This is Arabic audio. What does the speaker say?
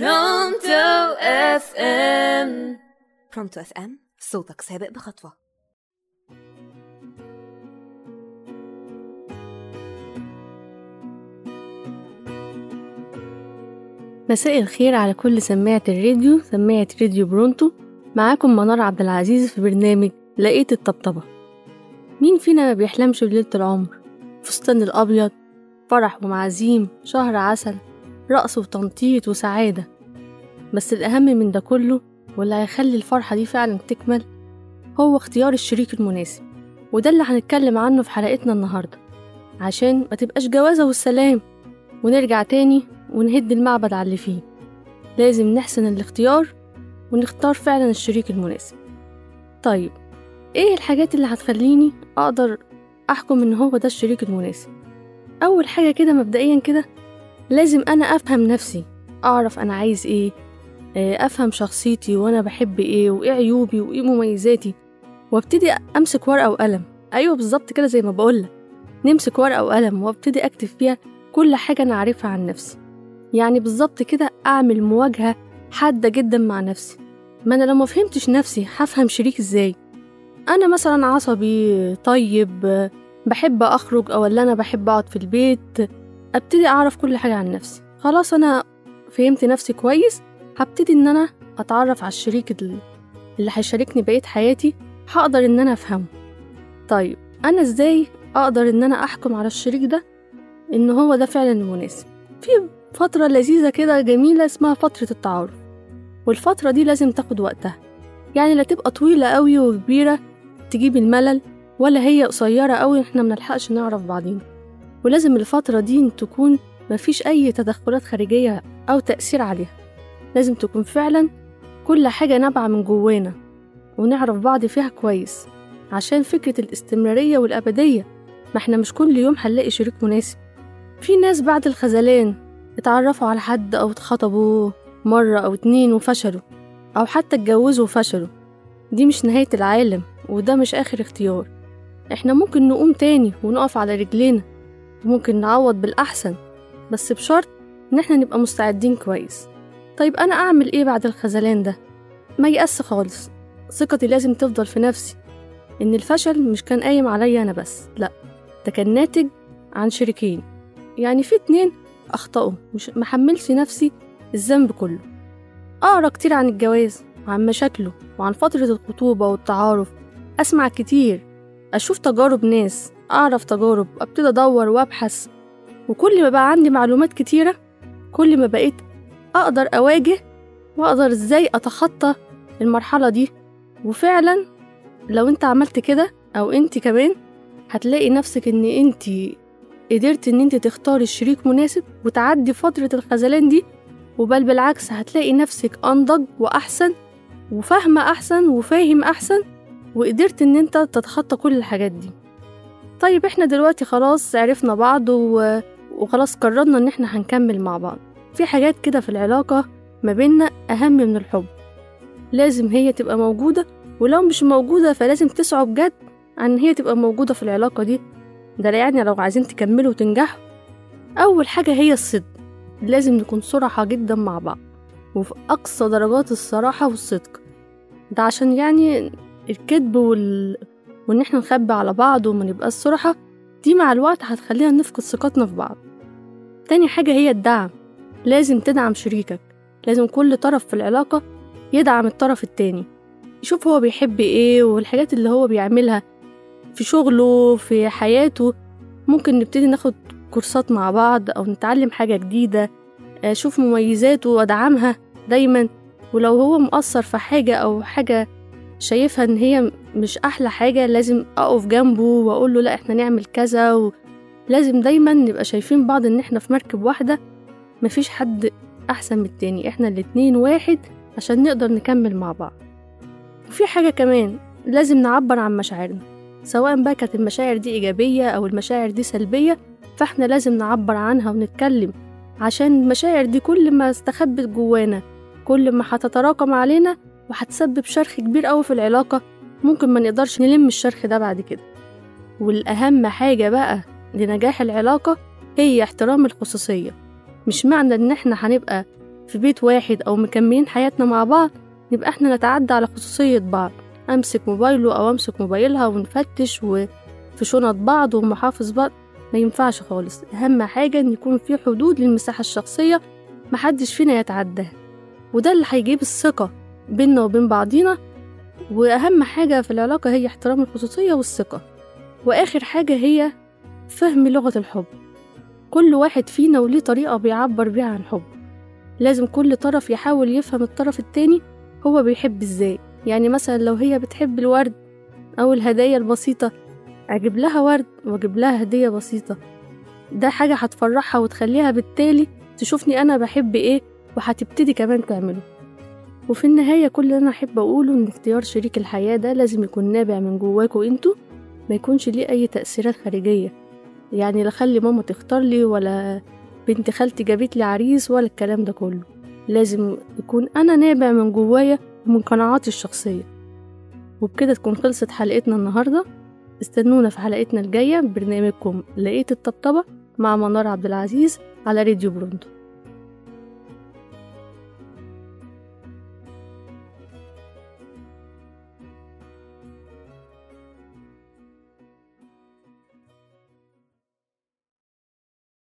برونتو FM. برونتو FM صوتك سابق بخطوة. مساء الخير على كل سماعة الراديو سماعة راديو برونتو. معاكم منار عبد العزيز في برنامج لقيت الطبطبة. مين فينا ما بيحلمش بليلة العمر؟ فستان الأبيض فرح ومعازيم شهر عسل. رقص وتنطيط وسعادة. بس الأهم من ده كله واللي هيخلي الفرحة دي فعلا تكمل هو اختيار الشريك المناسب وده اللي هنتكلم عنه في حلقتنا النهاردة. عشان ما تبقاش جوازة والسلام. ونرجع تاني ونهد المعبد على اللي فيه. لازم نحسن الاختيار ونختار فعلا الشريك المناسب. طيب إيه الحاجات اللي هتخليني أقدر أحكم إن هو ده الشريك المناسب؟ أول حاجة كده مبدئيا كده لازم أنا أفهم نفسي أعرف أنا عايز إيه آه، أفهم شخصيتي وأنا بحب إيه وإيه عيوبي وإيه مميزاتي. وابتدي أمسك ورقة وقلم. أيوه بالظبط كده زي ما بقولك. نمسك ورقة وقلم وابتدي أكتب فيها كل حاجة أنا عارفها عن نفسي. يعني بالظبط كده أعمل مواجهة حادة جدا مع نفسي. ما أنا لو ما فهمتش نفسي هفهم شريك إزاي؟ أنا مثلا عصبي طيب بحب أخرج أو اللي أنا بحب أقعد في البيت. أبتدي أعرف كل حاجة عن نفسي. خلاص أنا فهمت نفسي كويس هبتدي إن أنا أتعرف على الشريك ال- اللي هيشاركني بقية حياتي هقدر إن أنا أفهمه. طيب أنا إزاي أقدر إن أنا أحكم على الشريك ده؟ إن هو ده فعلا المناسب في فترة لذيذة كده جميلة اسمها فترة التعارف. والفترة دي لازم تاخد وقتها. يعني لا تبقى طويلة قوي وكبيرة تجيب الملل ولا هي قصيرة قوي إحنا منلحقش نعرف بعضينا. ولازم الفترة دي تكون مفيش أي تدخلات خارجية أو تأثير عليها. لازم تكون فعلا كل حاجة نابعة من جوانا ونعرف بعض فيها كويس. عشان فكرة الاستمرارية والأبدية ما إحنا مش كل يوم هنلاقي شريك مناسب. في ناس بعد الخذلان اتعرفوا على حد أو اتخطبوا مرة أو اتنين وفشلوا أو حتى اتجوزوا وفشلوا. دي مش نهاية العالم وده مش آخر اختيار. إحنا ممكن نقوم تاني ونقف على رجلينا. وممكن نعوض بالأحسن بس بشرط إن إحنا نبقى مستعدين كويس. طيب أنا أعمل إيه بعد الخذلان ده؟ ما يأس خالص. ثقتي لازم تفضل في نفسي. إن الفشل مش كان قايم عليا أنا بس لأ ده كان ناتج عن شريكين. يعني في اتنين أخطأوا مش محملش نفسي الذنب كله. أقرأ كتير عن الجواز وعن مشاكله وعن فترة الخطوبة والتعارف. أسمع كتير. أشوف تجارب ناس أعرف تجارب أبتدي أدور وأبحث. وكل ما بقى عندي معلومات كتيرة كل ما بقيت أقدر أواجه وأقدر إزاي أتخطى المرحلة دي. وفعلا لو أنت عملت كده أو أنت كمان هتلاقي نفسك إن أنت قدرت إن أنت تختاري شريك مناسب وتعدي فترة الخذلان دي. وبل بالعكس هتلاقي نفسك أنضج وأحسن وفاهمة أحسن وفاهم أحسن وقدرت إن أنت تتخطى كل الحاجات دي. طيب إحنا دلوقتي خلاص عرفنا بعض و... وخلاص قررنا إن إحنا هنكمل مع بعض. في حاجات كده في العلاقة ما بينا أهم من الحب. لازم هي تبقى موجودة ولو مش موجودة فلازم تسعوا بجد عن هي تبقى موجودة في العلاقة دي. ده يعني لو عايزين تكملوا وتنجحوا. أول حاجة هي الصدق. لازم نكون صراحة جدا مع بعض. وفي أقصى درجات الصراحة والصدق. ده عشان يعني الكذب وال... وإن إحنا نخبي على بعض وما نبقاش صراحة دي مع الوقت هتخلينا نفقد ثقتنا في بعض. تاني حاجة هي الدعم. لازم تدعم شريكك. لازم كل طرف في العلاقة يدعم الطرف التاني. يشوف هو بيحب إيه والحاجات اللي هو بيعملها في شغله في حياته. ممكن نبتدي ناخد كورسات مع بعض أو نتعلم حاجة جديدة أشوف مميزاته وأدعمها دايما. ولو هو مقصر في حاجة أو حاجة شايفها إن هي مش أحلى حاجة لازم أقف جنبه وأقوله لأ إحنا نعمل كذا ولازم دايما نبقى شايفين بعض إن إحنا في مركب واحدة مفيش حد أحسن من التاني إحنا الاتنين واحد عشان نقدر نكمل مع بعض. وفي حاجة كمان لازم نعبر عن مشاعرنا سواء بقى كانت المشاعر دي إيجابية أو المشاعر دي سلبية فإحنا لازم نعبر عنها ونتكلم عشان المشاعر دي كل ما استخبت جوانا كل ما هتتراكم علينا وهتسبب شرخ كبير قوي في العلاقة. ممكن ما نقدرش نلم الشرخ ده بعد كده. والأهم حاجة بقى لنجاح العلاقة هي احترام الخصوصية. مش معنى إن إحنا هنبقى في بيت واحد أو مكملين حياتنا مع بعض نبقى إحنا نتعدى على خصوصية بعض. أمسك موبايله أو أمسك موبايلها ونفتش وفي شنط بعض ومحافظ بعض. ما ينفعش خالص. أهم حاجة إن يكون في حدود للمساحة الشخصية محدش فينا يتعداها. وده اللي هيجيب الثقة. بيننا وبين بعضينا وأهم حاجة في العلاقة هي احترام الخصوصية والثقة وآخر حاجة هي فهم لغة الحب. كل واحد فينا وليه طريقة بيعبر بيها عن حب. لازم كل طرف يحاول يفهم الطرف التاني هو بيحب إزاي. يعني مثلا لو هي بتحب الورد أو الهدايا البسيطة أجيب لها ورد وأجيب لها هدية بسيطة. ده حاجة هتفرحها وتخليها بالتالي تشوفني أنا بحب إيه وهتبتدي كمان تعمله. وفي النهاية كل اللي أنا أحب أقوله إن اختيار شريك الحياة ده لازم يكون نابع من جواكوا أنتوا ما يكونش ليه أي تأثيرات خارجية. يعني لا خلي ماما تختار لي ولا بنت خالتي جابت لي عريس ولا الكلام ده كله. لازم يكون أنا نابع من جوايا ومن قناعاتي الشخصية. وبكده تكون خلصت حلقتنا النهاردة. استنونا في حلقتنا الجاية ببرنامجكم لقيت الطبطبة مع منار عبد العزيز على راديو برونتو.